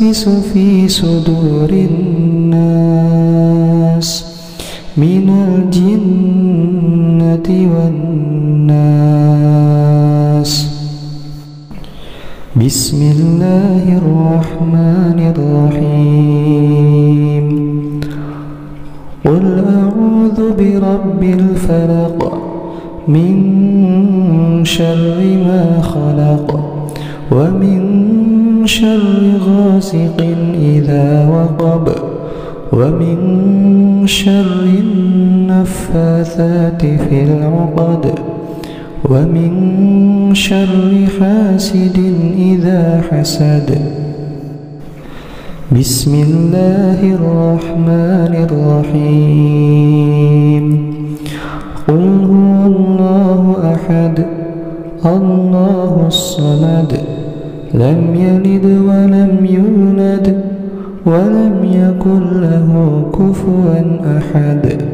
يوسوس في صدور الناس من الجنة والناس. بسم الله الرحمن الرحيم. قل أعوذ برب الفلق من شر ما خلق ومن شر غاسق إذا وقب ومن شر النفاثات في العقد ومن شر حاسد إذا حسد. بسم الله الرحمن الرحيم. قل هو الله أحد الله الصمد. لم يلد ولم يولد ولم يكن له كفوا أحد.